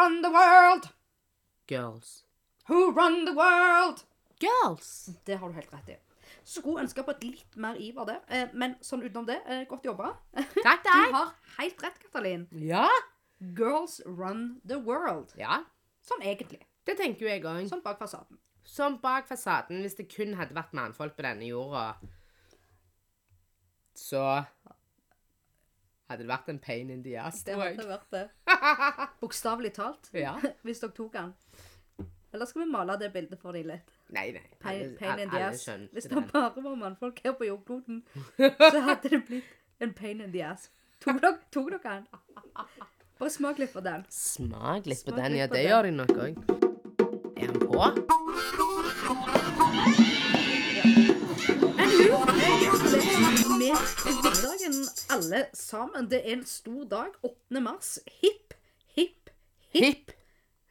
run the world? Girls. Who run the world? Girls. Det har du helt rett i. Skulle ønske på et litt mer iver der, eh, men sånn utenom det, eh, godt jobba. Takk, Du har helt rett, Katalin. Ja. Girls run the world. Ja, Sånn egentlig. det tenker jo jeg òg. Sånn bak fasaden. Sånn bak fasaden, hvis det kun hadde vært mannfolk på denne jorda, så hadde det vært en pain in the ass, Det tror hadde vært det. Bokstavelig talt. Ja. Hvis dere tok den. Eller skal vi male det bildet for dem litt? Nei, nei. Pain, alle- pain in the alle ass. skjønte Hvis det den. bare var mannfolk her på jordkloden, så hadde det blitt en pain in the ass. Tok dere, tok dere den? Bare smak litt på den. Smak litt på Smak den. litt Ja, på det den. gjør de nok òg. Er den på? Med kvinnedagen alle sammen. Det er en stor dag. 8. mars. Hipp, hipp, hipp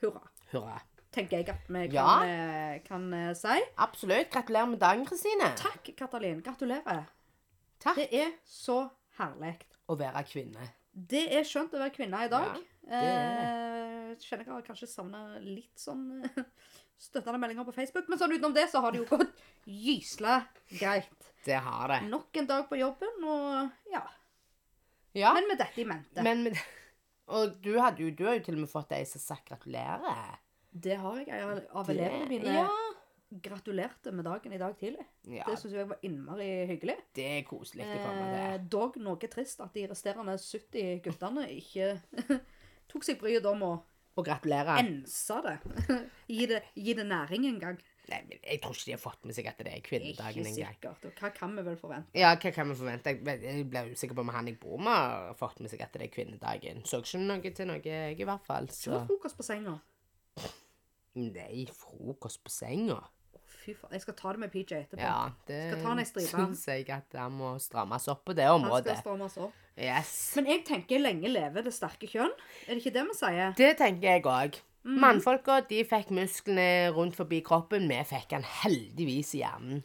hurra. hurra. Tenker jeg at vi kan, eh, kan eh, si. Absolutt. Gratulerer med dagen, Kristine. Takk, Katalin. Gratulerer. Takk. Det er så herlig. Å være kvinne. Det er skjønt å være kvinne i dag. Ja, det er eh, kjenner jeg har kanskje savna litt sånn støttende meldinger på Facebook, men sånn utenom det så har det jo gått gysla greit. Det har det. Nok en dag på jobben, og ja. Ja. Men med dette i mente. Men, med, Og du, hadde du har jo til og med fått ei som sa gratulerer. det har jeg. jeg Av Det- elevene mine Ja. gratulerte med dagen i dag tidlig. ja Det syns jeg var innmari hyggelig. det er koselig å komme Eh, til. dog noe trist at de resterende 70 guttene ikke tok seg bryet om å Og gratulere. ense det. gi det. Gi det næring en gang. Nei, jeg tror ikke de har fått med seg at det er Ikke kvinnedagen engang. sikkert. Og hva kan vi vel forvente? Ja, hva kan vi forvente? Jeg ble- Jeg ble usikker på om han jeg bor med, har fått med seg at det er kvinnedagen. Så ikke noe til noe, jeg i hvert fall. Det Så var frokost på senga. Nei, frokost på senga. Å, Fy faen. Jeg skal ta det med PJ etterpå. Ja, det Skal ta han ei stripe. syns jeg at han må strammes opp på det Han området. skal strammes opp. Yes. Men jeg tenker lenge leve det sterke kjønn. Er det ikke det vi sier? Det tenker jeg òg. Mhm. Mannfolka de fikk musklene rundt forbi kroppen. Vi fikk den heldigvis i hjernen.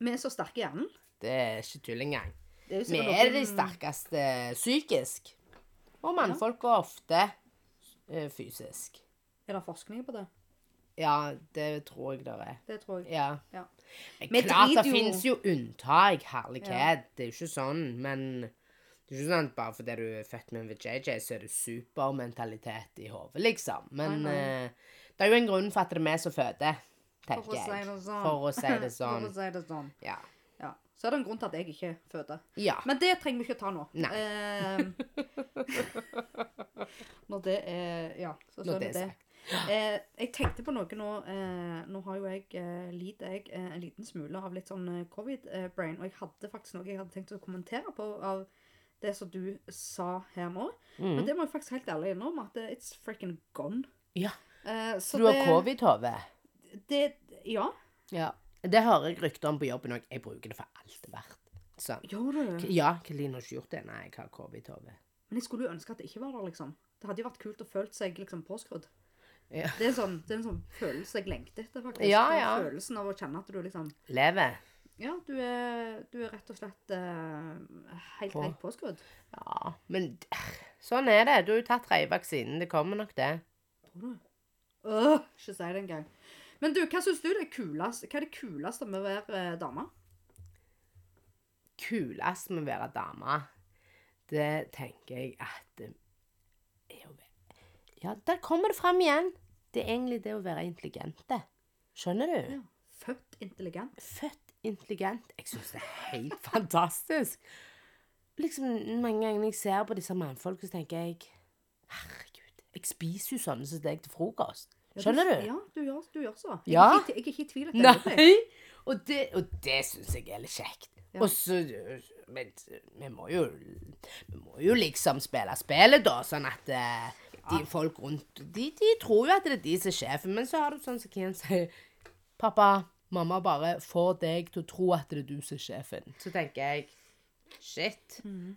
Vi er så sterke i hjernen. Det er ikke tull engang. Vi er er noen- de sterkeste psykisk. Og mannfolka ofte eh, fysisk. Er det forskning på det? Ja, det tror jeg det er. Det tror jeg. Ja. Ja. Men Klart det jo- finnes jo unntak, herlighet. Det er jo ikke sånn, men det er ikke sånn at bare fordi du er født med en VJJ, så er det supermentalitet i hodet, liksom. Men eh, det er jo en grunn for at det er vi som føder, For tenker å si jeg. det sånn. For å si det sånn. For å si det sånn. Ja. Ja. Så er det en grunn til at jeg ikke føder. ja. Men det trenger vi ikke ta nå. Nei. Eh, når det er Ja, så skjønner vi det det. Eh, jeg tenkte på noe nå eh, Nå har jo jeg eh, lider jeg eh, en liten smule av litt sånn eh, covid-brain, og jeg hadde faktisk noe jeg hadde tenkt å kommentere på av det som du sa her nå. Mm. Men det må jeg faktisk helt ærlig innrømme at it's freaking gone. ja. Eh, så Så du har det- covid, Tove? Det, ja. Ja. Det hører jeg rykter om på jobben òg. Jeg bruker det for alt det er verdt. Sånn. Gjør du? Ja, Kaline har ikke gjort det. Nei, jeg har covid, Tove. Men jeg skulle jo ønske at det ikke var der, liksom. Det hadde jo vært kult å føle seg liksom påskrudd. Ja. Det er, sånn, det er en sånn følelse jeg lengter etter, faktisk. Ja, Den ja. Følelsen av å kjenne at du liksom Lever. Ja, du er, du er rett og slett eh, helt, På. helt påskrudd. Ja, men sånn er det. Du har jo tatt tredje vaksinen. Det kommer nok, det. Tror du? Åh, ikke si det engang. Men du, hva syns du det er kulest? Hva er det kuleste med å være eh, dame? kulest med å være dame, det tenker jeg at det er å være Ja, der kommer det fram igjen. Det er egentlig det å være intelligente. Skjønner du? Ja. Født intelligent. Født intelligent. Jeg syns det er helt fantastisk. Liksom, Mange ganger jeg ser på disse mannfolkene, så tenker jeg Herregud, jeg spiser jo sånne som deg til frokost. Ja, Skjønner du? Ja, du gjør, du gjør så. Jeg, Ja. er ikke, jeg er ikke i tvil et øyeblikk. Nei! Og det, og det syns jeg er litt kjekt. Ja. Og så Men vi må jo Vi må jo liksom spille spillet, da, sånn at eh, de folk rundt de, de tror jo at det er de som er sjefen, men så har du sånn som Kian sier Pappa, mamma bare får deg til å tro at det er du som er sjefen. Så tenker jeg Shit.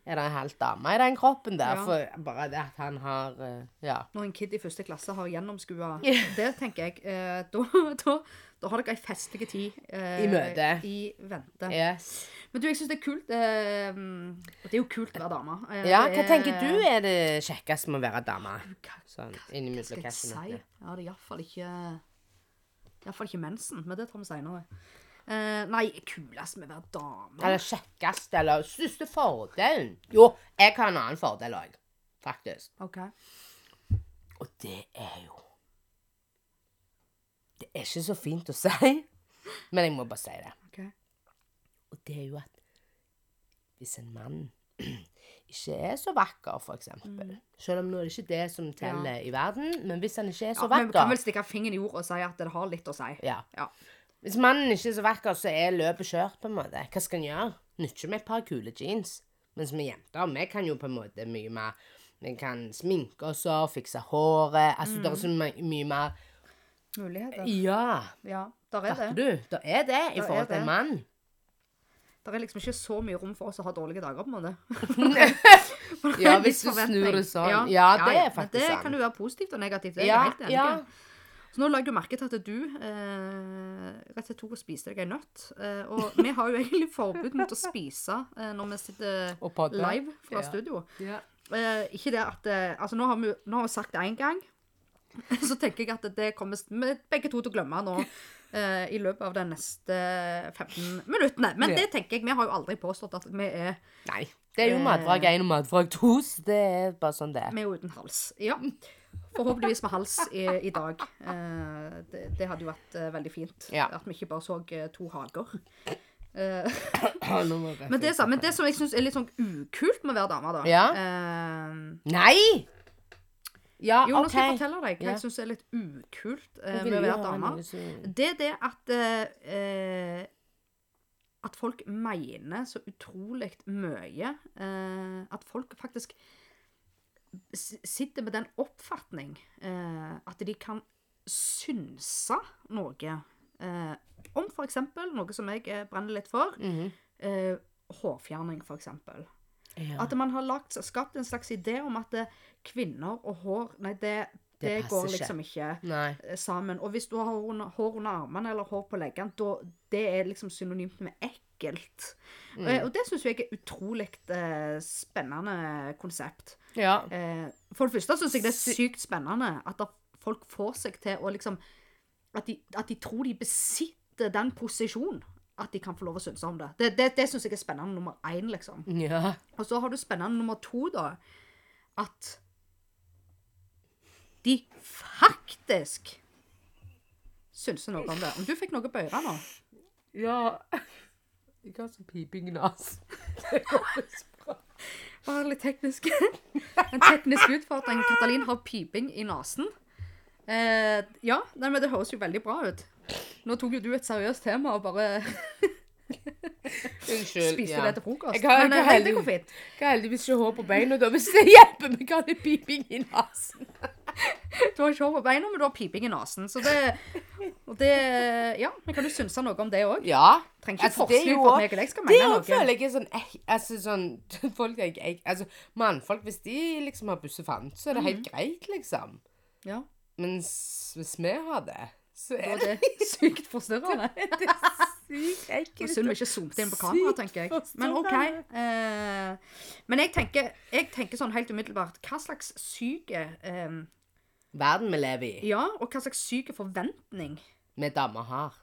Er det en halv dame i den kroppen der? Ja. For bare det at han har eh, Ja. Når en kid i første klasse har gjennomskua det, tenker jeg, eh, da, da, da har dere ei festlig tid eh, I møte. I vente. Yes. Men du, jeg syns det er kult eh, Det er jo kult å være dame. Eh, Ja, hva er- tenker du er det kjekkeste med å være dame? Hva Sånn skal jeg si? Ja, det er iallfall ikke Iallfall ikke mensen, men det tar vi seinere. Eh, nei, kulest med å være dame Eller kjekkest, eller største fordelen? Jo, jeg har en annen fordel òg, faktisk. OK. Og det er jo Det er ikke så fint å si, men jeg må bare si det. ok. Og det er jo at hvis en mann ikke er så vakker, for eksempel Selv om nå er det ikke det som teller i verden, men hvis han ikke er så Ja, men vi kan vel stikke fingeren i jorda og si at det har litt å si. ja. Ja. Hvis mannen ikke er så vakker, så er løpet kjørt, på en måte. Hva skal en gjøre? Nytter med et par kule jeans. Mens vi jenter, vi kan jo på en måte mye mer Vi kan sminke oss og fikse håret. Altså, det er så my mye mer Muligheter. Ja, Ja, der er fatter det. du? Det er det i forhold til en mann. Det er liksom ikke så mye rom for oss å ha dårlige dager, på en måte. Ja, hvis du snur det sånn. Ja, det er faktisk sant. det kan jo være positivt og negativt. Det er Ja, helt enig ja. Så nå la jeg jo merke til at du eh, rett og slett tok og spiste deg en nøtt. Eh, og vi har jo egentlig forbud mot å spise eh, når vi sitter live fra Ja. studio. Ja. Eh, ikke det at eh, Altså, nå har vi, nå har vi sagt det én gang. Så tenker jeg at det kommer vi begge to til å glemme nå eh, i løpet av de neste 15 minuttene. Men det tenker jeg, vi har jo aldri påstått at vi er, Nei. Det er jo Eh. matvrag 1 og matvrag 2, så det er bare sånn det er. vi er uten hals. Ja. Forhåpentligvis med hals i, i dag. Eh, det, det hadde jo vært eh, veldig fint. Ja. At vi ikke bare så eh, to hager. Eh, men, det, men det som jeg syns er litt sånn ukult med å være dame, da Ja. eh, Nei! Ja, Jo, nå skal jeg fortelle deg hva jeg syns er litt ukult eh, med å være dame. Det er det at eh, At folk mener så utrolig mye. Eh, at folk faktisk sitter med den oppfatning eh, at de kan synse noe eh, om f.eks. noe som jeg eh, brenner litt for. Mhm. eh, hårfjerning, f.eks. Ja. At man har lagt, skapt en slags idé om at det, kvinner og hår Nei, det, det, Det går liksom ikke Nei. eh, sammen. Og hvis du har hår under, hår under armene eller hår på leggene, da det er liksom synonymt med ekkelt. Mm. Og, og det syns jeg er utrolig eh, spennende konsept. Ja. Eh, for det første syns jeg det er sykt spennende at folk får seg til å liksom At de, at de tror de besitter den posisjonen. At de kan få lov å synse om det. Det, det, det syns jeg er spennende nummer én, liksom. Ja. Og så har du spennende nummer to, da. At de faktisk synser noe om det. Om du fikk noe på øret nå Ja. Jeg har sånn piping i nesen. Det ikke bra. Bare litt teknisk. En teknisk utfordring. Katalin har piping i nesen. Eh, ja, men det høres jo veldig bra ut. Nå tok jo du et seriøst tema og bare Unnskyld. spiste det til frokost. Jeg har, men eh, nei, det går heldig- fint. jeg har heldigvis ikke hår på beina, da, hvis det hjelper meg å ha litt piping i nesen. Du har ikke hår på beina, men du har piping i nesen. Så det det Ja, men kan du synse noe om det òg? Ja. Trenger ikke Altså, det forskning på at meg og deg skal Det mene noe. Det føler jeg er sånn eh, Altså sånn Folk jeg, jeg Altså, mannfolk, hvis de liksom har bussefant, så er det helt Mhm. greit, liksom. Ja, Mens hvis vi har det, så er det det sykt forstyrrende. det er sykt ekkelt. synd vi ikke zoomte inn på kamera, tenker jeg. Men OK. Eh, men jeg tenker, jeg tenker sånn helt umiddelbart Hva slags syke eh, Verden vi lever i, Ja, og hva slags syke forventning vi damer har.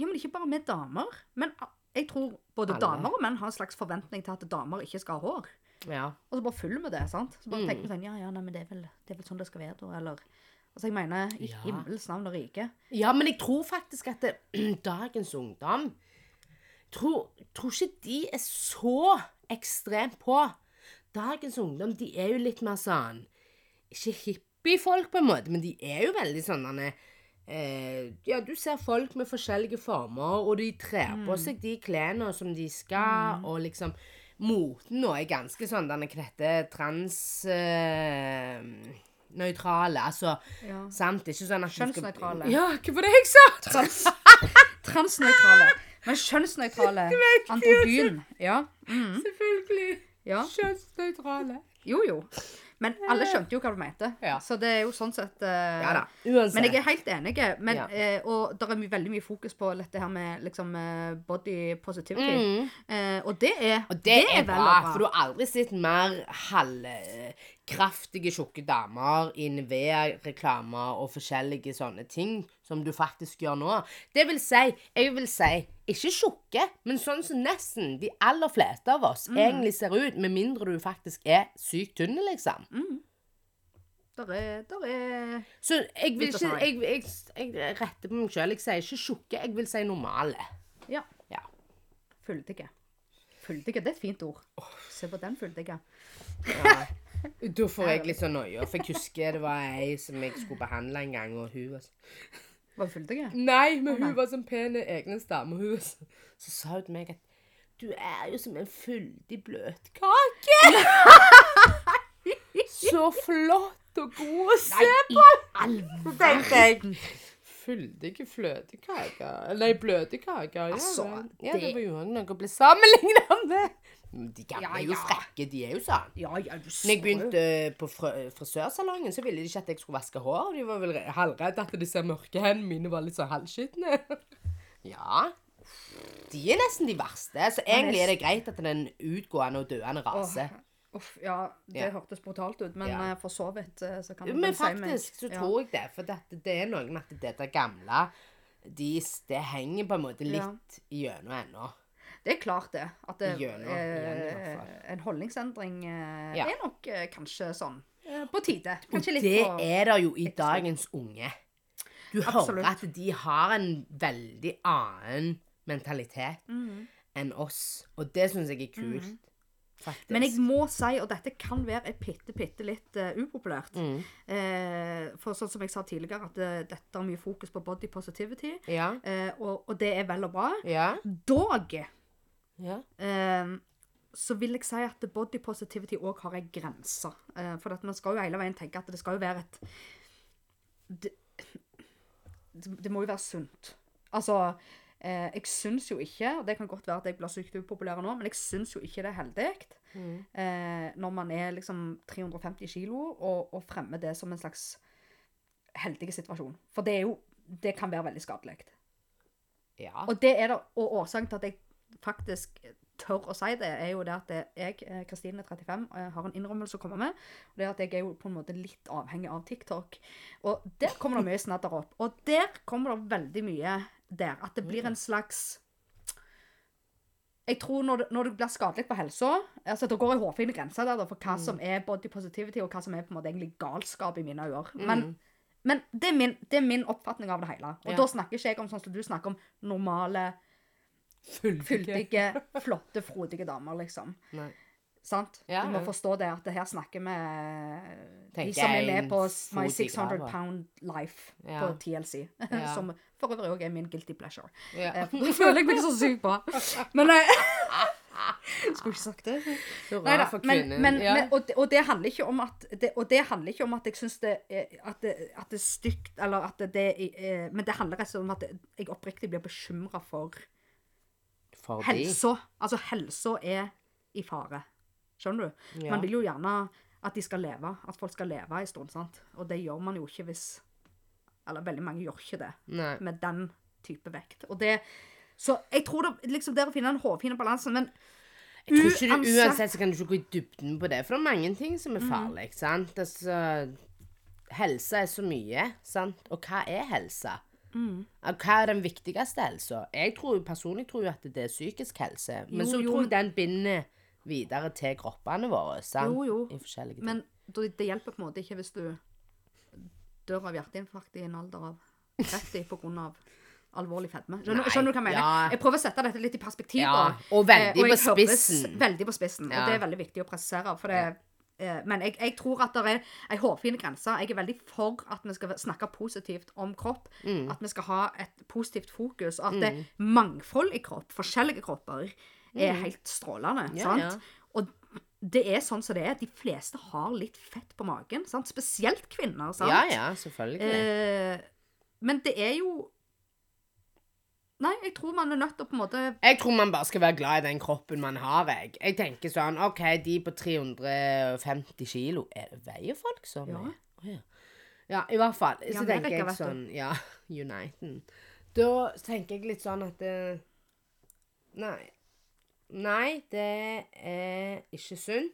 Ja, men ikke bare med damer. Men jeg tror både Alle. damer og menn har en slags forventning til at damer ikke skal ha hår. Ja. Og så bare følger vi det, sant? Så bare Mm. tenker vi sånn Ja, ja, nei, men det er vel, det er vel sånn det skal være, da. Eller Altså, jeg mener, i Ja. himmels navn og rike. Ja, men jeg tror faktisk at det, dagens ungdom tror, tror ikke de er så ekstremt på. Dagens ungdom de er jo litt mer sånn Ikke hippiefolk, på en måte, men de er jo veldig sånn eh, Ja, du ser folk med forskjellige former, og de trer på seg de klærne som de skal, og liksom Moten nå er ganske sånn denne hva heter trans... Eh, nøytrale, altså Ja. Sant? Ikke sånn at Kjønnsnøytrale. Ja, hva var det jeg sa? Trans, transnøytrale. Men kjønnsnøytrale androgyn. Ja. Mm, Selvfølgelig. ja. Kjønnsnøytrale. Jo, jo. Men alle skjønte jo hva du mente. Ja. Så det er jo sånn sett uh, Ja da. Uansett. Men jeg er helt enig. Men, Ja. uh, og det er my veldig mye fokus på dette her med liksom uh, body positivity. Mm. Eh, og det er, Og det, er er bra, for du har aldri sett mer halvkraftige, tjukke damer i Nivea-reklamer og forskjellige sånne ting som du faktisk gjør nå. Det vil si, jeg vil si, ikke tjukke, men sånn som nesten de aller fleste av oss Mm. egentlig ser ut, med mindre du faktisk er sykt tynn, liksom. Der er, der er Så jeg vil ikke Jeg, jeg, jeg retter på meg sjøl. Jeg sier ikke tjukke, jeg vil si normale. Ja. Ja. Fyldige. Fyldige, det er et fint ord. Se på den fyldige. Ja. Da får jeg litt sånn noia, for jeg husker det var ei som jeg skulle behandle en gang, og hun var sånn Var fyldige? Nei, men nei. hun var sånn pen egenstemme, og hun så, så sa hun til meg at du er jo som en fyldig bløtkake. så flott og god å se på. tenkte jeg. Fyldige fløtekaker Nei, bløtekaker. Ja, Altså, ja, det det- var jo noe å bli sammenligna med. De gamle Ja, er jo frekke, de er jo sånn. Ja, ja, du Når jeg begynte på frisørsalongen, så ville de ikke at jeg skulle vaske hår. De var vel re- halvredde at disse mørke hendene mine var litt så halvskitne. ja. De er nesten de verste. Så egentlig er det greit at det er en utgående og døende rase. Uff, ja, det Ja. hørtes brutalt ut, men Ja. eh, for så vidt eh, så kan man Men si meg- faktisk så tror jeg det. For det, det er noe med at dette gamle de, Det henger på en måte litt gjennom ennå. Det er klart det. At det, Gjennom, eh, en holdningsendring eh, er nok eh, kanskje sånn eh, på tide. Og Kanskje litt det på er det jo i dagens unge. Du Absolutt. hører at de har en veldig annen mentalitet Mhm. enn oss. Og det syns jeg er kult. Faktisk. Men jeg må si, og dette kan være et bitte, bitte litt uh, upopulært Mm. uh, For sånn som jeg sa tidligere, at uh, dette har mye fokus på body positivity, Ja. og, og det er vel og bra. Ja. Dog ja. så vil jeg si at body positivity òg har ei grense. For at man skal jo hele veien tenke at det skal jo være et Det, det, det må jo være sunt. Altså eh, Jeg syns jo ikke, og det kan godt være at jeg blir sykt upopulær nå, men jeg syns jo ikke det er heldig eh, når man er liksom 350 kilo og, og fremmer det som en slags heldig situasjon. For det er jo Det kan være veldig skadelig. ja. Og det er det, og årsaken til at jeg faktisk tør å si det, er jo det at jeg, eh, Kristine 35, eh, har en innrømmelse å komme med. Og det er at jeg er jo på en måte litt avhengig av TikTok. Og der kommer det mye snadder opp. Og der kommer det veldig mye der. At det blir en slags jeg tror når du, når du blir skadelig på helsa altså Det går en hårfin grense der for hva som er body positivity, og hva som er på en måte egentlig galskap i mine øyne. Men, men det, er min, det er min oppfatning av det hele. Og Ja. da snakker ikke jeg om sånn som du snakker om normale, fyldige, flotte, frodige damer, liksom. Nei. Sant? Ja, du må ja. forstå det at det her snakker vi de som er med på My 600. Pound Life på TLC. Som for øvrig òg er min guilty pleasure. Ja. Eh, føler jeg meg så sykt bra. Men eh, Skulle ikke sagt det. Hurra for kvinnen. men, ja. men, og, det, og det handler ikke om at det, Og det handler ikke om at jeg syns det, at det, at det er stygt, eller at det, er Men det handler rett og slett om at jeg oppriktig blir bekymra for For helsa. Altså, helsa er i fare. Skjønner du? Ja. Man vil jo gjerne at de skal leve, at folk skal leve en stund, sant? Og det gjør man jo ikke hvis Eller veldig mange gjør ikke det Nei. med den type vekt. Og det Så jeg tror det liksom det er å finne den hårfine balansen, men Jeg tror ikke du, uansett- så kan du ikke gå i dybden på det, for det er mange ting som er Mm. farlig. sant? Altså, helse er så mye, sant? Og hva er helse? Mm. Hva er den viktigste helsa? Jeg tror jo personlig tror jo at det er psykisk helse, men Jo, så jo, tror jeg den binder videre til kroppene våre. sant? Jo, jo. Men det hjelper på en måte ikke hvis du dør av hjerteinfarkt i en alder av 30 på grunn av alvorlig fedme. Skjønner, skjønner du hva jeg mener? ja. Jeg prøver å sette dette litt i perspektiv. Ja, og veldig og på spissen. Veldig på spissen, og det er veldig viktig å presisere. For det, eh, men jeg, jeg tror at det er ei hårfin grense. Jeg er veldig for at vi skal snakke positivt om kropp. Mm. At vi skal ha et positivt fokus. At det er mangfold i kropp, forskjellige kropper, er helt strålende. Mm. Ja, sant? ja. Det er sånn som det er. De fleste har litt fett på magen. Sant? Spesielt kvinner. sant? Ja, ja, selvfølgelig. Eh, men det er jo Nei, jeg tror man er nødt til å på en måte Jeg tror man bare skal være glad i den kroppen man har, jeg. Jeg tenker sånn OK, de på 350 kilo Er veier folk så mye? Ja. ja, i hvert fall. Så ja, tenker jeg sånn Ja, Uniten. Da tenker jeg litt sånn at det, Nei. Nei, det er ikke sunt.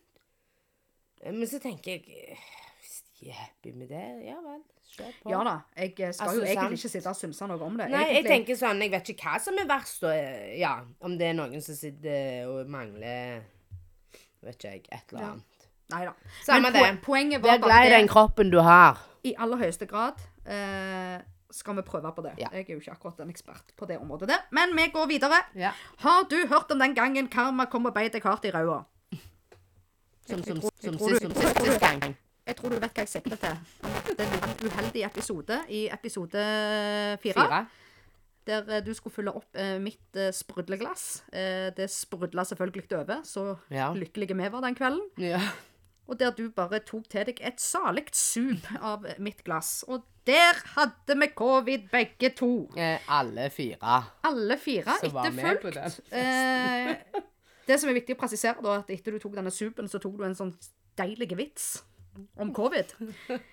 Eh, Men så tenker jeg eh, Hvis de er happy med det, ja vel, kjør på. Ja da. Jeg eh, skal Altså, jo egentlig sant. ikke sitte og synse noe om det. Nei, jeg tenker sånn, jeg vet ikke hva som er verst, og, eh, ja, om det er noen som sitter og mangler, vet ikke jeg, et eller Ja. annet. Nei da. Men det. poen- poenget var glad bare det den kroppen du har. i aller høyeste grad eh, skal vi prøve på det. Ja. Jeg er jo ikke akkurat en ekspert på det området der. Men vi går videre. Ja. Har du hørt om den gangen karma kom og beit deg hardt i ræva? Som, som, jeg som, tror sist, du- som jeg tror sist du- gang. Jeg tror du vet hva jeg sikter til. Det er en uheldig episode i episode fire. Fire. Der eh, du skulle fylle opp eh, mitt eh, sprudleglass. Eh, det sprudla selvfølgelig over, så Ja. lykkelige vi var den kvelden. Ja. Og der du bare tok til deg et salig sup av mitt glass. Og der hadde vi covid begge to. Eh, alle fire. Alle fire etterfulgt. Eh, det som er viktig å presisere, da, at etter du tok denne supen, så tok du en sånn deilig vits om covid.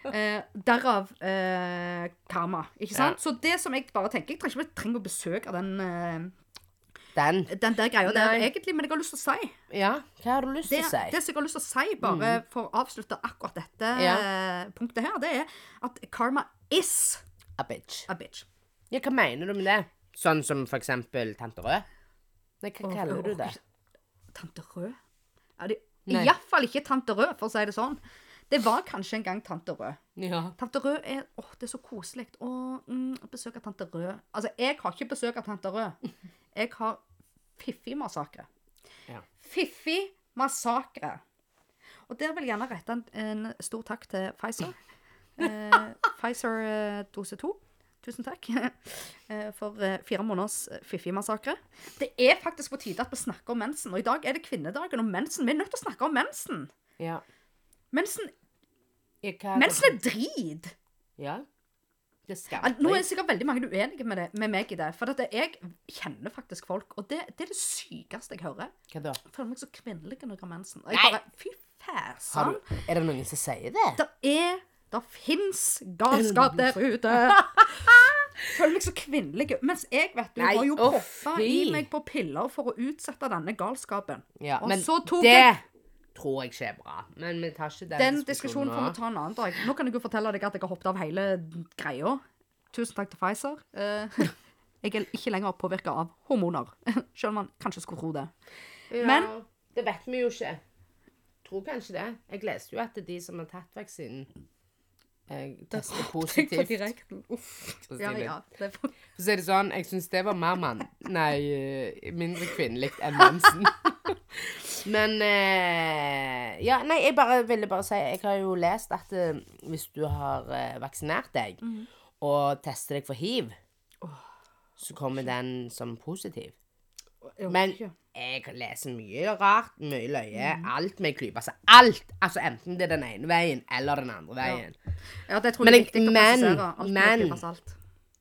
Eh, derav eh, karma, ikke sant? Ja. Så det som jeg bare tenker Jeg trenger ikke å besøke den, eh, Den. den der greia der Nei. egentlig, men jeg har lyst til å si Ja, hva har du lyst til å si? det som jeg har lyst til å si, bare for å avslutte akkurat dette Ja. punktet her, det er at karma is A bitch. a bitch. Ja, hva mener du med det? Sånn som for eksempel Tante Rød? Nei, hva kaller du det? Tante Rød? Ja, det. Iallfall ikke Tante Rød, for å si det sånn. Det var kanskje en gang Tante Rød. Ja. Tante Rød er Å, det er så koselig. Å mm, besøke Tante Rød. Altså, jeg har ikke besøk av Tante Rød. Jeg har Fiffi-massakre. Ja. Fiffi-massakre. Og der vil jeg gjerne rette en, en stor takk til Pfizer. Eh, Pfizer eh, dose 2. Tusen takk eh, for eh, fire måneders fiffig Fiffi-massakre. Det er faktisk på tide at vi snakker om mensen. Og i dag er det kvinnedagen om mensen. Vi er nødt til å snakke om mensen. Ja. Mensen, mensen er drit. Ja. Det skal jeg. Nå er det sikkert veldig mange uenige med, det, med meg i det. For jeg kjenner faktisk folk, og det, det er det sykeste jeg hører. Hva da? Jeg føler meg så kvinnelig når jeg har mensen. Jeg bare, Fy fæsan. er det noen som sier det? Det er Det fins galskap der ute. Føler meg så kvinnelig. Mens jeg, vet du, Nei, har jo poppa i meg på piller for å utsette denne galskapen. Ja, Og så tok det jeg- tror jeg ikke er bra. Men vi tar ikke den, Den diskusjonen får vi ta en annen dag. Nå kan jeg jo fortelle deg at jeg har hoppet av hele greia. Tusen takk til Pfizer. Eh, jeg er ikke lenger påvirka av hormoner. Selv om man kanskje skulle tro det. Ja, Men- Det vet vi jo ikke. Tror kanskje det. Jeg leste jo at de som har tatt vaksinen, eh, tester Tenk på positivt. direkten. Uff. Så Ja, ja. Det er for... For å si det sånn, jeg syns det var mer mann... Nei, eh, mindre kvinnelig enn mensen. Men eh, Ja, nei, jeg bare ville bare si Jeg har jo lest at eh, hvis du har eh, vaksinert deg Mhm. og tester deg for hiv, så kommer den som positiv. Men. Jeg leser mye rart, mye løye. Mm. Alt med klype. Altså alt! Altså enten det er den ene veien eller den andre veien. Ja, det tror Men jeg er viktig å men- presisere. Alt men- salt.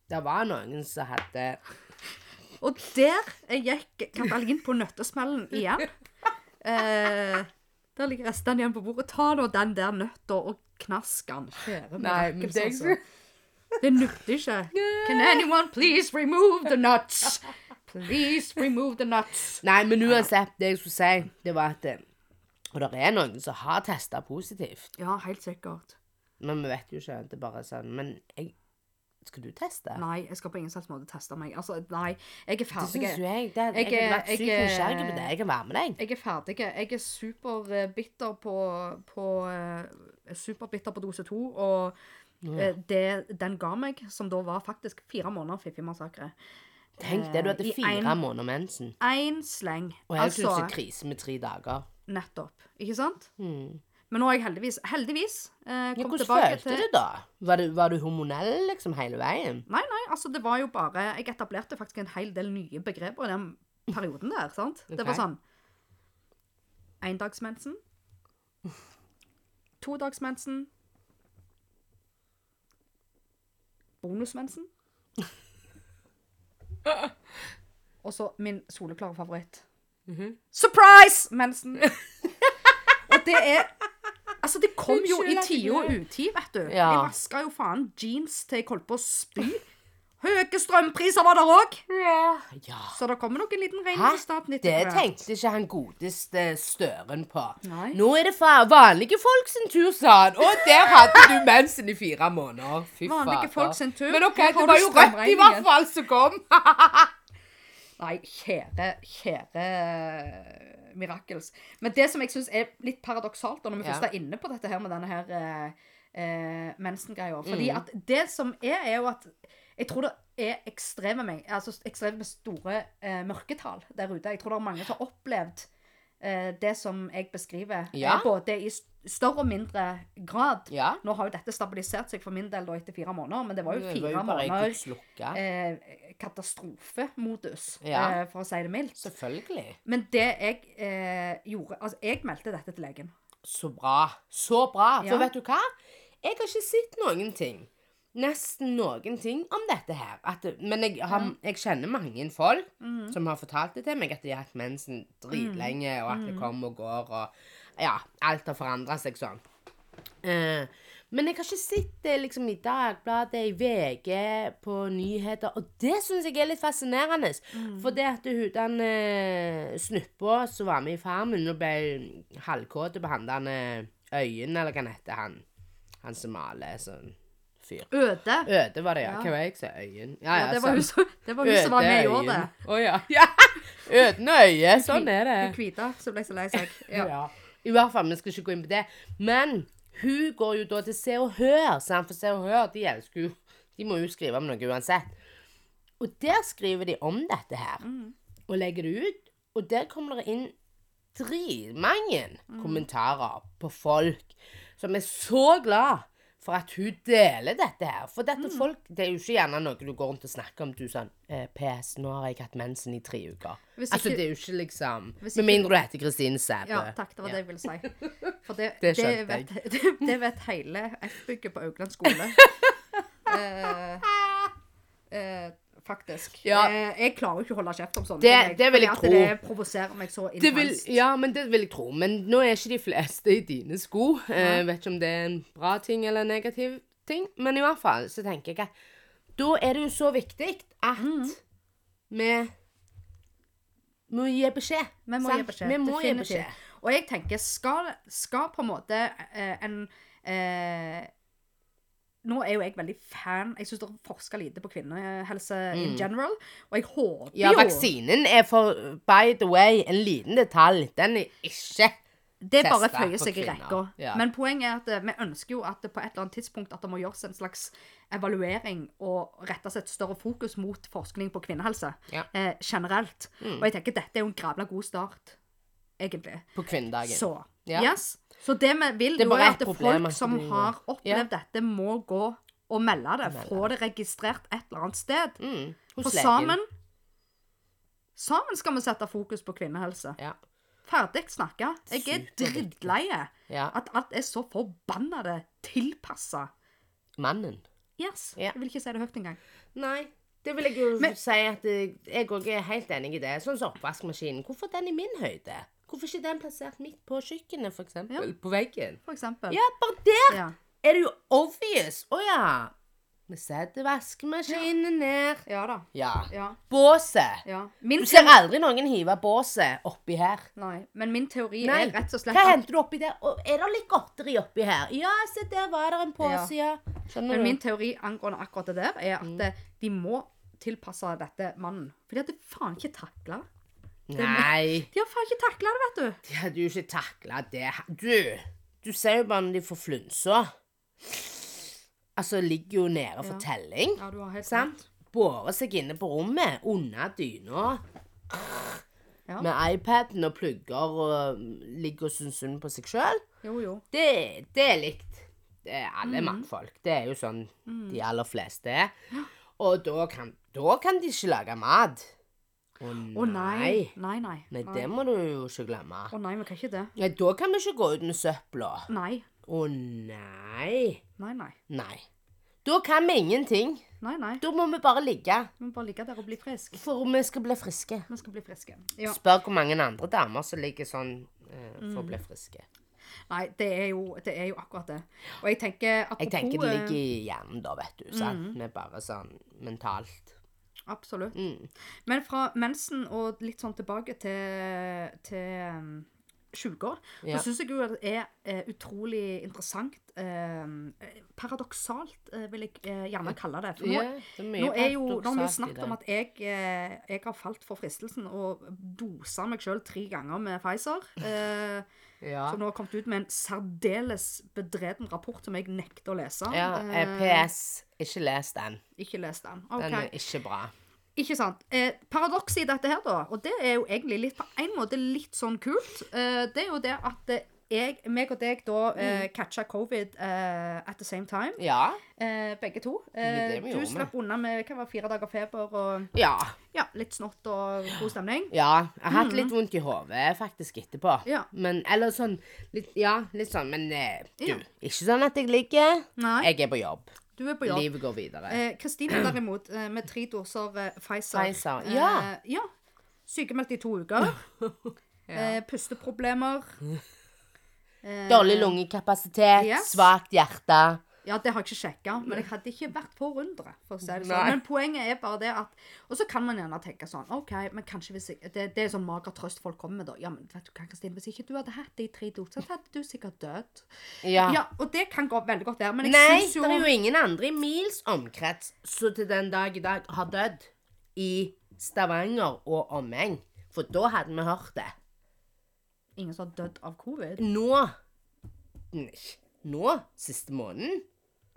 Det var noen som hadde Og der gikk Katalin på nøttesmellen igjen. Eh, der ligger restene igjen på bordet. Ta nå den der nøtta og knask den. Nei, men det altså. Det nytter ikke. Can anyone please remove the nuts? Please remove the nuts. Nei, men uansett, det jeg skulle si, det var at eh, Og det er noen som har testa positivt. Ja, helt sikkert. Men vi vet jo ikke. Det er bare sånn Men jeg Skal du teste? Nei, jeg skal på ingen slags måte teste meg. Altså, nei, jeg er Det ferdig. syns jo jeg. Det, jeg, Jeg har vært sykt er- nysgjerrig på det. Jeg kan være med deg. Jeg er ferdig. Jeg er superbitter på, på eh, Superbitter på dose to, og ja. det den ga meg, som da var faktisk fire måneder Fiffi-massakre Tenk det, du hadde fire en- måneder mensen. Én sleng. Og helt Altså, plutselig krise med tre dager. nettopp. Ikke sant? Mm. Men nå har jeg heldigvis, heldigvis eh, Ja, kommet hvordan følte til du da? Var du, var du hormonell liksom hele veien? Nei, nei, altså det var jo bare Jeg etablerte faktisk en hel del nye begreper i den perioden der. sant? Det var sånn Endagsmensen. Todagsmensen. Bonusmensen. Og så min soleklare favoritt. Mhm. Surprise! Mensen. og det er Altså, det kom jo i tide og utid, vet du. Ja. Jeg vaska jo faen jeans til jeg holdt på å spy. Høye strømpriser var der òg. Ja. Så det kommer nok en liten regning til staten Det etter hvert. tenkte ikke han godeste Støren på. Nei. Nå er det fa vanlige folk sin tur, sa han. Og der hadde du mensen i fire måneder. Fy Vanlige fader. folk sin tur. Men OK, Her det var du jo rødt i hvert strømregningen. fall som kom. Nei, kjære, kjære eh, Mirakels. Men det som jeg syns er litt paradoksalt, da, når vi Ja. først er inne på dette her med denne her eh, eh, mensengreia Mm. Fordi at det som er, er jo at jeg tror det er ekstreme, altså ekstreme store eh, mørketall der ute. Jeg tror det er mange som har opplevd eh, det som jeg beskriver, Ja. eh, både i større og mindre grad. Ja. Nå har jo dette stabilisert seg for min del da etter fire måneder, men det var jo fire var jo måneder eh, katastrofemodus, Ja. eh, for å si det mildt. Selvfølgelig. Men det jeg eh, gjorde Altså, jeg meldte dette til legen. Så bra. Så bra. For vet du hva? Jeg har ikke sett noen ting. Nesten noen ting om dette her. At, men jeg, har, jeg kjenner mange folk mm. som har fortalt det til meg, at de har hatt mensen dritlenge, og at Mhm. det kommer og går, og ja, alt har forandra seg sånn. Eh, men jeg har ikke sett det liksom i Dagbladet, i VG, på nyheter. Og det syns jeg er litt fascinerende. For det at hun den uh, snuppa som var med i Farmen, og ble halvkåt på han eh, Øyen, eller hva han heter, han, han som maler sånn fyr. Øde. Øde var det, ja. Ja. Hva var jeg sa? Øyen? Ja, det var hun sant. som, det var hun som var med i år, det. Øde Øyen. Å ja. Øden og øye. Sånn er det. Hun hvite som ble så lei seg. Ja. Ja. I hvert fall, vi skal ikke gå inn på det. Men hun går jo da til Se og Hør, sant? for Se og Hør de elsker jo De må jo skrive om noe uansett. Og der skriver de om dette her, og legger det ut. Og der kommer det inn dritmange kommentarer på folk som er så glad for at hun deler dette her. For dette folk, det er jo ikke gjerne noe du går rundt og snakker om. Du sånn eh, PS, nå har jeg hatt mensen i tre uker. Ikke, altså, det er jo ikke liksom ikke, Med mindre du heter Kristine Sæbø. ja, takk. Det var det jeg ville si. For det, Det det, vet, det, det vet hele F-bygget på Augland skole. eh, eh, faktisk. Ja. Eh, jeg klarer ikke å holde kjeft om sånne Det- ting, det vil jeg tro. Det provoserer meg så intenst. ja, men det vil jeg tro. Men nå er ikke de fleste i dine sko. Jeg vet ikke om det er en bra ting eller en negativ ting, men i hvert fall så tenker jeg at da er det jo så viktig at Mm. vi må gi beskjed. Vi må sant? gi beskjed. Vi må gi beskjed. Og jeg tenker, skal, skal på en måte eh, en eh, Nå er jo jeg veldig fan Jeg syns det forsker lite på kvinnehelse in general. Og jeg håper jo Ja, vaksinen er for By the way, en liten detalj. Den er ikke Det bare føyer seg i rekka. Ja. Men poenget er at eh, vi ønsker jo at det på et eller annet tidspunkt at det må gjøres en slags evaluering og rettes et større fokus mot forskning på kvinnehelse Ja. eh, generelt. Og jeg tenker dette er jo en gravla god start, egentlig. på kvinnedagen. Så Ja. yes. Så det vi vil Det er er at folk som har opplevd dette, må gå og melde det. Få det registrert et eller annet sted. Mm, For sammen Sammen skal vi sette fokus på kvinnehelse. Ja. Ferdig snakka. Jeg er drittleie Ja. at alt er så forbanna tilpassa. Mannen. Yes. Ja. Jeg vil ikke si det høyt engang. Nei, det vil jeg jo Men- si at eh, jeg òg er helt enig i det. Sånn som oppvaskmaskinen. Hvorfor den i min høyde? Hvorfor ikke den plassert midt på kjøkkenet, for eksempel? Ja. På veggen? For eksempel. Ja, bare der Ja. er det jo obvious. Å ja. Vi setter vaskemaskinen ned. Ja da. Ja. Ja. Båset. ja. Min Du ser aldri noen hive båset oppi her. Nei, men min teori Nei. er rett og slett Hva henter du oppi der? Og er det litt godteri oppi her? Ja, se der var det en pose, ja. Skjønner Men du? min teori angående akkurat det der, er at Mm. de må tilpasse dette mannen. At de faen ikke det. Nei. De har faen ikke takla det, vet du. De hadde jo ikke takla det. Du, du ser jo bare når de får flunsa. Altså, ligger jo nede for Ja. telling. Ja, du har helt Sant? Bårer seg inne på rommet, under dyna, Ja. med iPaden og plugger og mm, ligger og syns synd på seg sjøl. Jo, jo. Det, det er likt. Det er alle mannfolk. Det er jo sånn de aller fleste er. Og da kan, da kan de ikke lage mat. Å Å nei. Nei, nei. Nei, det må du jo ikke glemme. Å nei, vi kan ikke det. Nei, da kan vi ikke gå ut med søpla. Nei. Å nei. Nei, nei. Nei. Da kan vi ingenting. Nei, nei. Da må vi bare ligge. Vi må bare ligge der og bli friske. For vi skal bli friske. Vi skal bli friske. Ja. Spør hvor mange andre damer som ligger sånn eh, Mm. for å bli friske. Nei, det er, jo, det er jo akkurat det. Og jeg tenker apropos Jeg tenker det eh, ligger i hjernen, da, vet du. Sant? Vi er bare sånn mentalt. Absolutt. Mm. Men fra mensen og litt sånn tilbake til, til um, 20 Ja. så syns jeg jo at det er eh, utrolig interessant. eh, paradoksalt, eh, vil jeg eh, gjerne kalle det. For nå, Ja, det er nå, er jo, nå har vi jo snakket om at jeg, eh, jeg har falt for fristelsen og dose meg sjøl tre ganger med Pfizer. Ja. Som nå har kommet ut med en særdeles bedreden rapport som jeg nekter å lese. ja Eh, eh, PS. Ikke les den. Ikke les den. Okay. Den er ikke bra. Ikke sant. Eh, paradokset i dette her, da, og det er jo egentlig litt, på en måte litt sånn kult, eh, det er jo det at eh, jeg, meg og deg da eh, Mm. catcha covid eh, at the same time. Ja. Eh, begge to. Eh, du slapp unna med hva var fire dager feber og Ja. ja, litt snott og god stemning. Ja. Jeg har hatt litt vondt i hodet faktisk etterpå. Ja. Men Eller sånn litt, Ja, litt sånn, men eh, du. Ja. Ikke sånn at jeg ligger. Nei, Jeg er på jobb. du er på jobb. Livet går videre. Eh, Kristine derimot, eh, med tre doser eh, Pfizer. Pfizer, ja. Eh, ja. Sykemeldt i to uker. eh, pusteproblemer. Eh, Dårlig lungekapasitet, yes. svakt hjerte. Ja, det har jeg ikke sjekka, men jeg hadde ikke vært forundret. For å si det sånn. Men poenget er bare det at Og så kan man gjerne tenke sånn OK, men kanskje hvis jeg Det, det er sånn mager trøst folk kommer med, da. Ja, men vet du hva, Kristine, hvis ikke du hadde hatt de tre doser, så hadde du sikkert dødd. Ja. Ja, og det kan gå veldig godt være, men jeg Nei, syns jo det er jo ingen andre i mils omkrets som til den dag i dag har dødd i Stavanger og omegn. For da hadde vi hørt det. Ingen som har dødd av covid. Nå Nå? Siste måneden?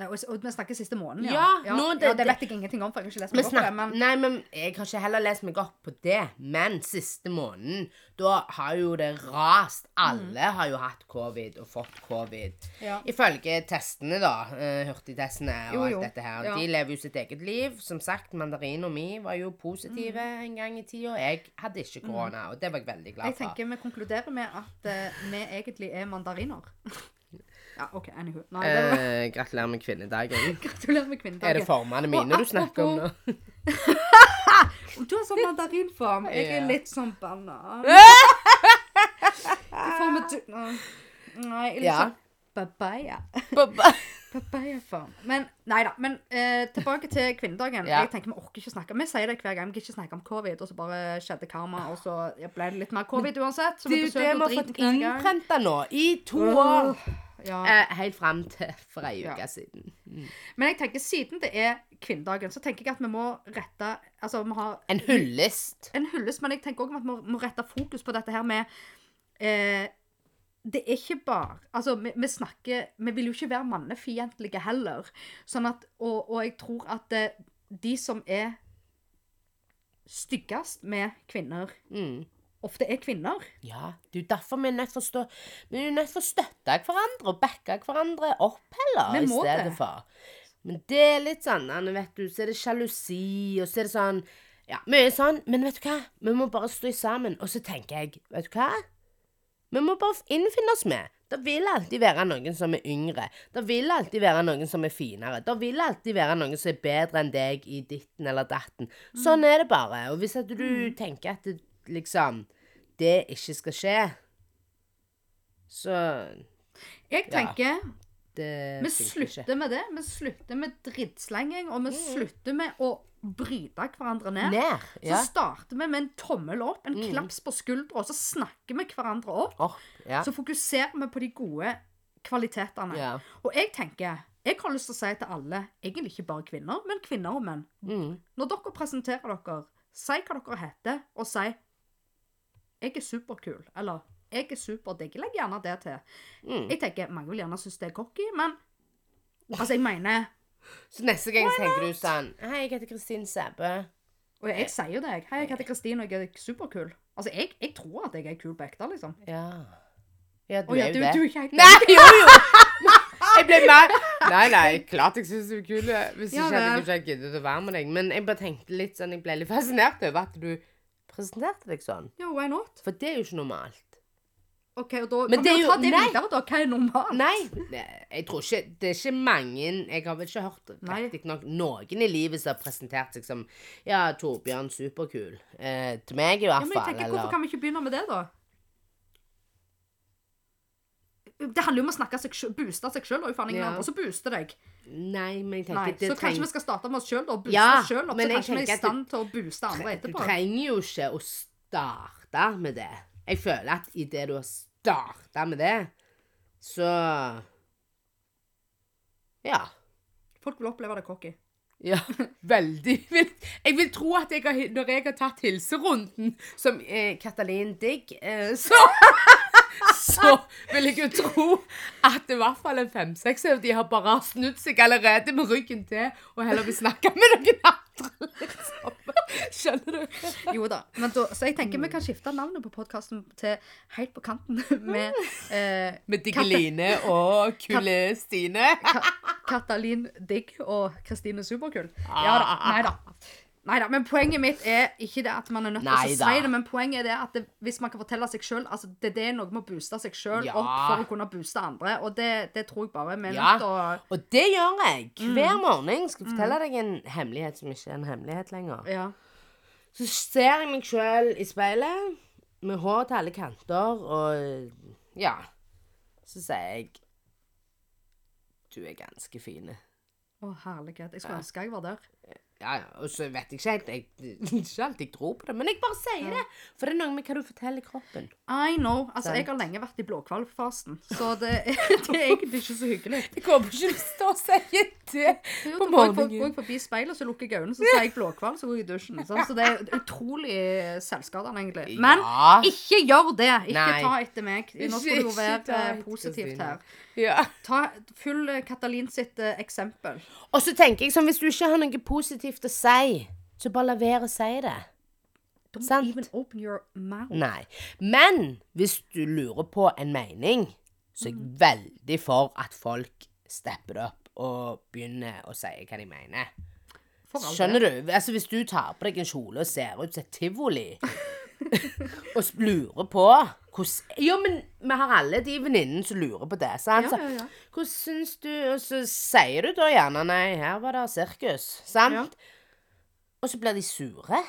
Nei, og, og vi snakker siste måneden, Ja, ja. nå det- ja, det vet jeg ingenting om, for jeg har ikke lest meg opp på det. Men nei, men jeg har ikke heller lest meg opp på det. Men siste måneden, da har jo det rast. Alle har jo hatt covid og fått covid. Mm. Ja. Ifølge testene, da. eh, Hurtigtestene og Jo, alt dette her. Ja. De lever jo sitt eget liv. Som sagt, mandarin og mi var jo positive Mm. en gang i tida. Jeg hadde ikke korona, og det var jeg veldig glad for. jeg tenker vi konkluderer med at uh, vi egentlig er mandariner. ja, OK, anywho. Nei, det var, Eh, gratulerer med kvinnedagen. gratulerer med Er det formene mine Og du snakker om nå? Du har sånn mandarinform. Jeg er litt sånn banan. Med du... Nei, jeg er litt Ja. sånn Babaya Babba. Papayaform. Men nei da. Men eh, tilbake til kvinnedagen. Ja. Jeg tenker Vi orker ikke snakke Vi sier det hver gang. Vi ikke snakke om covid, og så bare skjedde karma, og så ble det litt mer covid uansett. Så Det er jo det vi har fått innprenta nå, i to år. Ja. Eh, helt fram til for ei uke Ja. siden. Men jeg tenker siden det er kvinnedagen, så tenker jeg at vi må rette Altså, vi En hyllest. en hyllest, men jeg tenker også at vi må, må rette fokus på dette her med eh, Det er ikke bare Altså, vi, vi snakker Vi vil jo ikke være mannefiendtlige heller. Sånn at Og, og jeg tror at eh, de som er styggest med kvinner, Mm. ofte er kvinner. Ja, det er jo derfor vi er nødt til å stå Vi er jo nødt til å støtte hverandre og backe hverandre opp heller, Vi i stedet det. for. Men det er litt sånn, vet du, så er det sjalusi, og så er det sånn Ja, mye sånn, men vet du hva? Vi må bare stå sammen. Og så tenker jeg, vet du hva? Vi må bare innfinne oss med. Det vil alltid være noen som er yngre. Det vil alltid være noen som er finere. Det vil alltid være noen som er bedre enn deg i ditten eller datten. Sånn er det bare. Og hvis at du tenker at det, liksom det ikke skal skje, så Jeg tenker det Vi slutter ikke. med det. Vi slutter med drittslenging, og vi slutter med å bryte hverandre ned. Ned. Så starter vi med en tommel opp, en klaps på skuldra, og så snakker vi hverandre opp. Oh, Ja. Så fokuserer vi på de gode kvalitetene. Ja. Og jeg tenker Jeg har lyst til å si til alle, egentlig ikke bare kvinner, men kvinner og menn Mm. Når dere presenterer dere, si hva dere heter, og si 'Jeg er superkul', eller 'Jeg er superdigg'. Legg gjerne det til. Mm. Jeg tenker, Mange vil gjerne synes det er cocky, men Altså, jeg mener Så neste gang så tenker du sånn Hei, jeg heter Kristin Sæbø. Og jeg sier jo det. jeg. 'Hei, jeg heter Kristine, og jeg er superkul'. Altså, jeg, jeg tror at jeg er kul på ekte, liksom. Ja. Ja, du Å ja, er jo du, det. du er ikke helt Nei, jo, jo! Jeg ble mer Nei, nei, klart jeg syns du er kul. Hvis Ja ikke hadde jeg vel. ikke giddet å være med deg. Men jeg bare tenkte litt sånn Jeg ble litt fascinert over at du presenterte deg sånn. Ja, why not? For det er jo ikke normalt. OK, og da Men kan det vi jo ta det nei. videre, da. Hva er normalt? Nei, jeg tror ikke Det er ikke mange Jeg har vel ikke hørt riktig nok noen i livet som har presentert seg som Ja, Torbjørn superkul. Eh, til meg i hvert Ja, men jeg fall. tenker, Hvorfor kan vi ikke begynne med det, da? Det handler jo om å snakke seg booste seg sjøl, og faen ingen Ja. andre som booster deg. Nei, men jeg tenker Nei, det Så kanskje vi skal starte med oss sjøl og booste Ja, oss sjøl opp, så kanskje vi er i stand til å booste andre etterpå. Du trenger jo ikke å starte med det. Jeg føler at idet du har starta med det, så Ja. Folk vil oppleve det cocky. Ja, veldig. Jeg vil tro at jeg har, når jeg har tatt hilserunden som eh, Katalin Digg, eh, så Så vil jeg jo tro at i hvert fall en fem-seks av de har bare snudd seg allerede med ryggen til og heller vil snakke med noen andre, liksom. Skjønner du? Jo da. Men da, så jeg tenker vi kan skifte navnet på podkasten til Helt på kanten med eh, Med Diggeline og Kule Stine. Ka Katalin Digg og Kristine Superkull. Ja da. Nei da. Nei da, men poenget mitt er ikke det at man er nødt til å si det, men poenget er det at det, hvis man kan fortelle seg sjøl altså Det det er noe med å booste seg sjøl Ja. opp for å kunne booste andre, og det, det tror jeg bare vi er Ja, nødt til å og det gjør jeg hver morgen. Skal jeg fortelle deg en hemmelighet som ikke er en hemmelighet lenger. Ja. Så ser jeg meg sjøl i speilet med hår til alle kanter, og ja Så sier jeg Du er ganske fin. Å, herlighet. Jeg skulle ønske jeg var der. Ja, og så vet jeg ikke helt jeg, Ikke alltid jeg tror på det, men jeg bare sier det. For det er noe med hva du forteller kroppen. I know. Altså, Sant. jeg har lenge vært i blåhvalfasen, så det, det er egentlig ikke så hyggelig. Jeg kommer ikke til å si det Jo, på da går jeg, for, går morgenen. jeg forbi speilet, så lukker jeg øynene, så sier jeg blåhval, så går jeg i dusjen. sant? Så det er utrolig selvskadende, egentlig. Men Ja. ikke gjør det! Ikke Nei. ta etter meg. Nå skal du jo Ikke være ta eh, etter positivt her. Ja. Ta Følg eh, Katalin sitt eh, eksempel. Og så tenker jeg sånn, hvis du ikke har noe positivt å si, så bare la være å si det. Don't Sant. even open your mouth. Nei. Men hvis du lurer på en mening, så er jeg veldig for at folk stepper det opp og begynner å si hva de mener. For all Skjønner du? Altså Hvis du tar på deg en kjole og ser ut som et tivoli, og lurer på hvordan Jo, men vi har alle de venninnene som lurer på det. sant? Ja, ja, ja. Hvordan syns du Og så sier du da gjerne Nei, her var det sirkus. Sant? Ja. Og så blir de sure.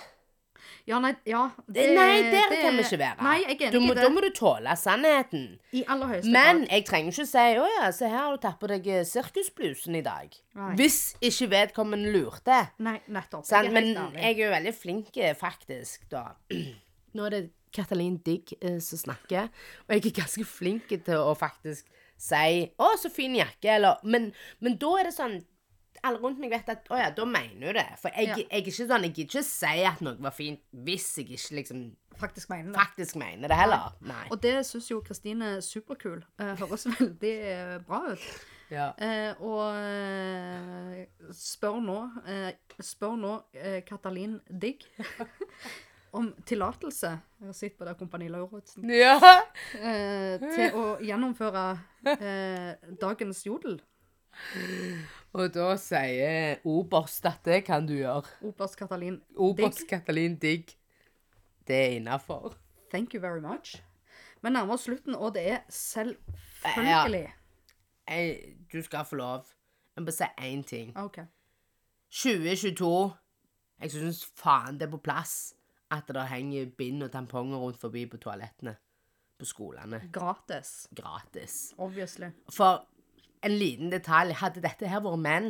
Ja, nei, ja. nei, der kan vi ikke være. Nei, jeg er ikke enig i da må du tåle sannheten. I aller høyeste Men jeg trenger ikke si 'Å ja, se her har du tatt på deg eh, sirkusblusen i dag'. Nei. Hvis ikke vedkommende lurte. Nei, nettopp. Jeg Men jeg er jo veldig flink, eh, faktisk, da. Nå er det Katalin Digg eh, som snakker, og jeg er ganske flink til å faktisk si 'Å, så fin jakke', eller Men, men da er det sånn alle rundt meg vet at å ja, da mener du det. For jeg, Ja. jeg er ikke sånn, jeg gidder ikke si at noe var fint hvis jeg ikke liksom Faktisk mener det. faktisk mener det heller. Nei. Og det syns jo Kristine superkul. Eh, høres veldig eh, bra ut. Ja. Eh, og spør nå Spør nå Katalin Digg om tillatelse Jeg har sett på det Kompani Lauritzen. ja. Eh, til å gjennomføre eh, dagens jodel. Og da sier oberst at det kan du gjøre. Oberst Katalin Oberst Digg. Katalin Digg. Det er innafor. Thank you very much. Vi nærmer oss slutten, og det er selvfølgelig Du skal få lov. Jeg må bare si én ting. OK. 2022 Jeg syns faen det er på plass at det henger bind og tamponger rundt forbi på toalettene. På skolene. Gratis. Gratis. Obviously. For en liten detalj Hadde dette her vært menn,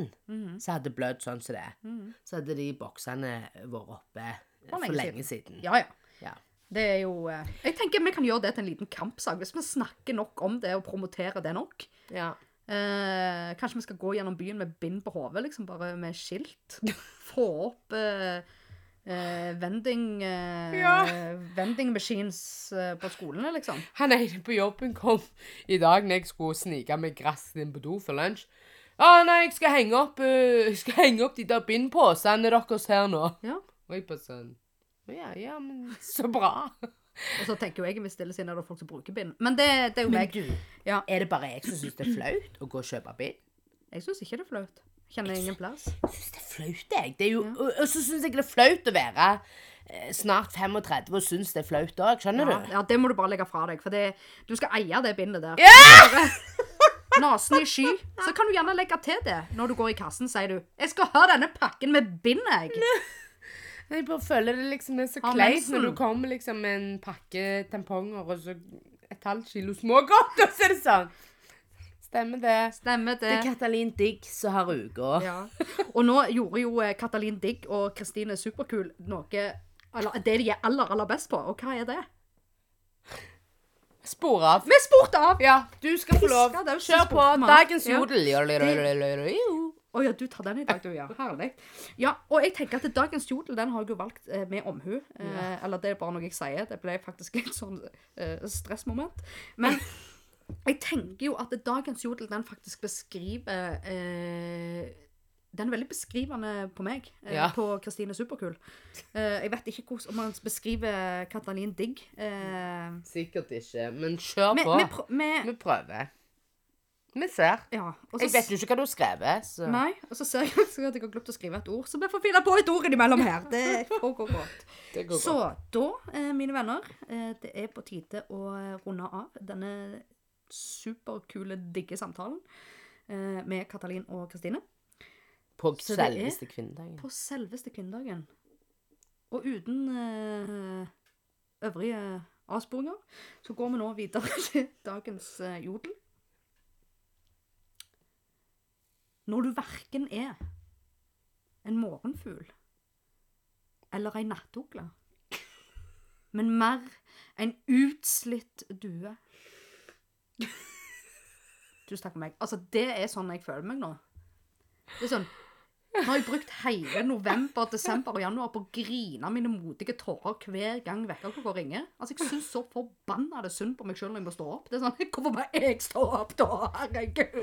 så hadde det blødd sånn som det. er. Så hadde de boksene vært oppe eh, for, lenge lenge siden. Ja, ja. Ja. Det er jo eh, Jeg tenker vi kan gjøre det til en liten kampsak. Hvis vi snakker nok om det og promoterer det nok. ja. Eh, kanskje vi skal gå gjennom byen med bind på hodet, liksom, bare med skilt. Få opp eh, eh, vending eh, Ja. Vending machines eh, på skolene, liksom. Han ene på jobben kom i dag når jeg skulle snike meg gresset inn på do for lunsj. Ja, nei, jeg skal henge opp, uh, jeg skal henge opp de der bindposene deres her nå. Ja. Og jeg bare sånn Ja, ja, men så bra. Og så tenker jo jeg i mitt stille sinn at det er folk som bruker bind. Men det, det er jo meg. Ja. er det bare jeg som syns det er flaut å gå og kjøpe bind? Jeg syns ikke det er flaut. Kjenner ingen plass. Jeg syns det er flaut, jeg. Det er jo, og, og så syns jeg det er flaut å være eh, snart 35 og synes det er flaut òg. Skjønner Ja, du? ja, det må du bare legge fra deg, for det, du skal eie det bindet der. Ja! Nasen i sky. Så kan du gjerne legge til det når du går i kassen, sier du. 'Jeg skal ha denne pakken med bind, jeg'. Jeg bare føler det liksom er så kleint når du kommer liksom med en pakke tamponger og så et halvt kilo smågodt, og så er det sånn. Stemmer det. Stemmer Det er. Katalin Digg som har uka. Ja. Og nå gjorde jo eh, Katalin Digg og Kristine Superkul noe eller, det de er aller, aller best på. Og hva er det? Spor av. Vi spurte av! Ja, du skal få lov. Skal det Kjør på. Dagens Ja. jodel. Å ja, du tar den i dag, du, ja. Herlig. Ja, og jeg tenker at dagens jodel den har jeg jo valgt eh, med omhu. Eh, Eller det er bare noe jeg sier. Det ble faktisk litt sånn eh, stressmoment. Men jeg tenker jo at dagens jodel den faktisk beskriver eh, Den er veldig beskrivende på meg, eh, Ja. på Kristine Superkul. Eh, jeg vet ikke hvordan om man beskriver Katalin Digg. Eh, Sikkert ikke, men kjør på. vi, prø- vi, Vi prøver. Vi ser. ja, Jeg vet jo ikke hva du har skrevet, så Nei, og så ser jeg at jeg har glemt å skrive et ord, så vi får finne på et ord innimellom her. Det går godt. det går Så godt. da, eh, mine venner, eh, det er på tide å runde av denne superkule, digge samtalen eh, med Katalin og Kristine På så det er- selveste kvinnedagen. på selveste kvinnedagen. Og uten eh, øvrige avsporinger, så går vi nå videre til dagens eh, jodel. Når du verken er en morgenfugl eller ei nattugle, men mer en utslitt due Tusen takk for meg. Altså, det er sånn jeg føler meg nå. Det er sånn Nå har jeg brukt hele november, desember og januar på å grine mine modige tårer hver gang vekkerklokka ringer. Altså, Jeg syns så forbanna det er synd på meg sjøl når jeg må stå opp. Det er sånn, Hvorfor må jeg stå opp da? Herregud.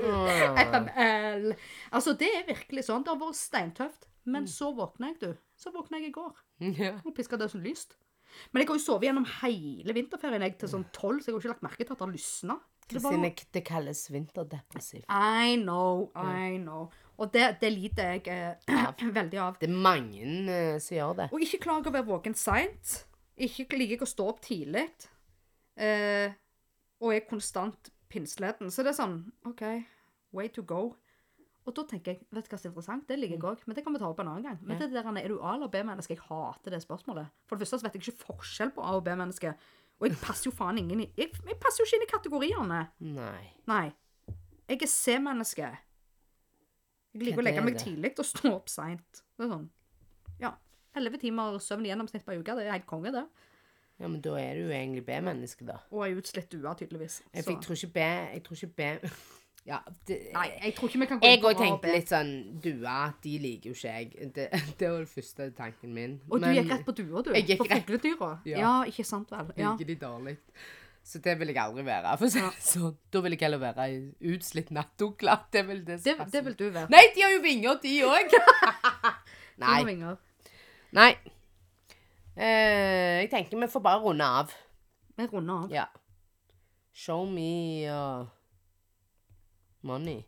FML. Altså, det er virkelig sånn. Det har vært steintøft. Men så våkna jeg, du. Så våkna jeg i går og piska det som lyst. Men jeg har jo sovet gjennom hele vinterferien jeg til sånn tolv, så jeg har ikke lagt merke til at det har lysna. Kristine, det kalles vinterdepressiv. I know, I know. Og det, det lider jeg eh, veldig av. Det er mange eh, som gjør det. Og ikke klager å være våken seint. Ikke liker jeg å stå opp tidlig. Eh, og er konstant pinsleten. Så det er sånn OK, way to go. Og da tenker jeg, vet du hva som er interessant? Det liker jeg òg, men det kan vi ta opp en annen gang. Men det der, er du A- eller B-menneske? Jeg hater det spørsmålet. For det første så vet jeg ikke forskjell på A- og B-menneske. Og jeg passer jo faen ingen i jeg, jeg passer jo ikke inn i kategoriene. Nei. Nei. Jeg er C-menneske. Jeg liker å legge er meg tidlig og stå opp seint. Det er sånn. Ja. Elleve timer søvn i gjennomsnitt per uke. Det er helt konge, det. Ja, men da er du jo egentlig B-menneske, da. Og ei utslitt due, tydeligvis. Jeg, jeg tror ikke B Jeg tror ikke B Ja, det, Nei, jeg tror ikke vi kan gå Jeg òg tenkte litt sånn Dua, de liker jo ikke jeg. Det, det var den første tanken min. Og du gikk rett på duer, du. Jeg gikk på fugledyra. Ja. Ja. ikke sant vel. Ja. liker de dårlig. Så det vil jeg aldri være. For så, det sånn. Da vil jeg heller være ei utslitt nattugle. Det vil det Det, det vil du være. Nei, de har jo vinger, de òg! Nei. vinger. Nei. Eh, jeg tenker vi får bare runde av. Vi runder av. Ja. Show me uh, money.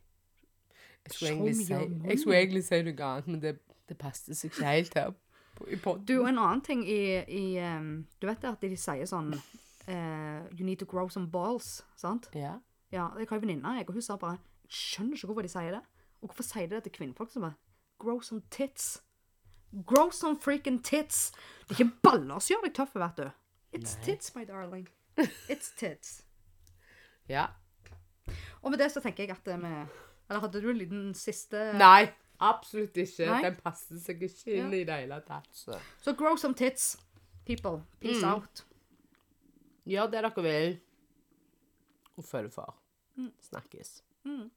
Jeg skulle, egentlig si, jeg skulle egentlig si noe annet, men det, det passet seg ikke helt her på, i podden. Du, og en annen ting i, i um, Du vet det at de sier sånn uh, You need to grow some balls, sant? Ja. Ja, jeg har en venninne, jeg, og hun sa bare Jeg skjønner ikke hvorfor de sier det. Og hvorfor sier de det til kvinnfolk som bare Grow some tits. Grow some freaking tits. Det er ikke baller som gjør deg tøff, vet du. It's tits, my darling. It's tits. ja. Og med det så tenker jeg at vi Eller hadde du en liten siste Nei, absolutt ikke. Nei? Den passer seg ikke inn i det hele tatt. Så. Så grow some tits, people. Peace Mm. out. Gjør det dere vil, og følg for. Snakkes. Mm.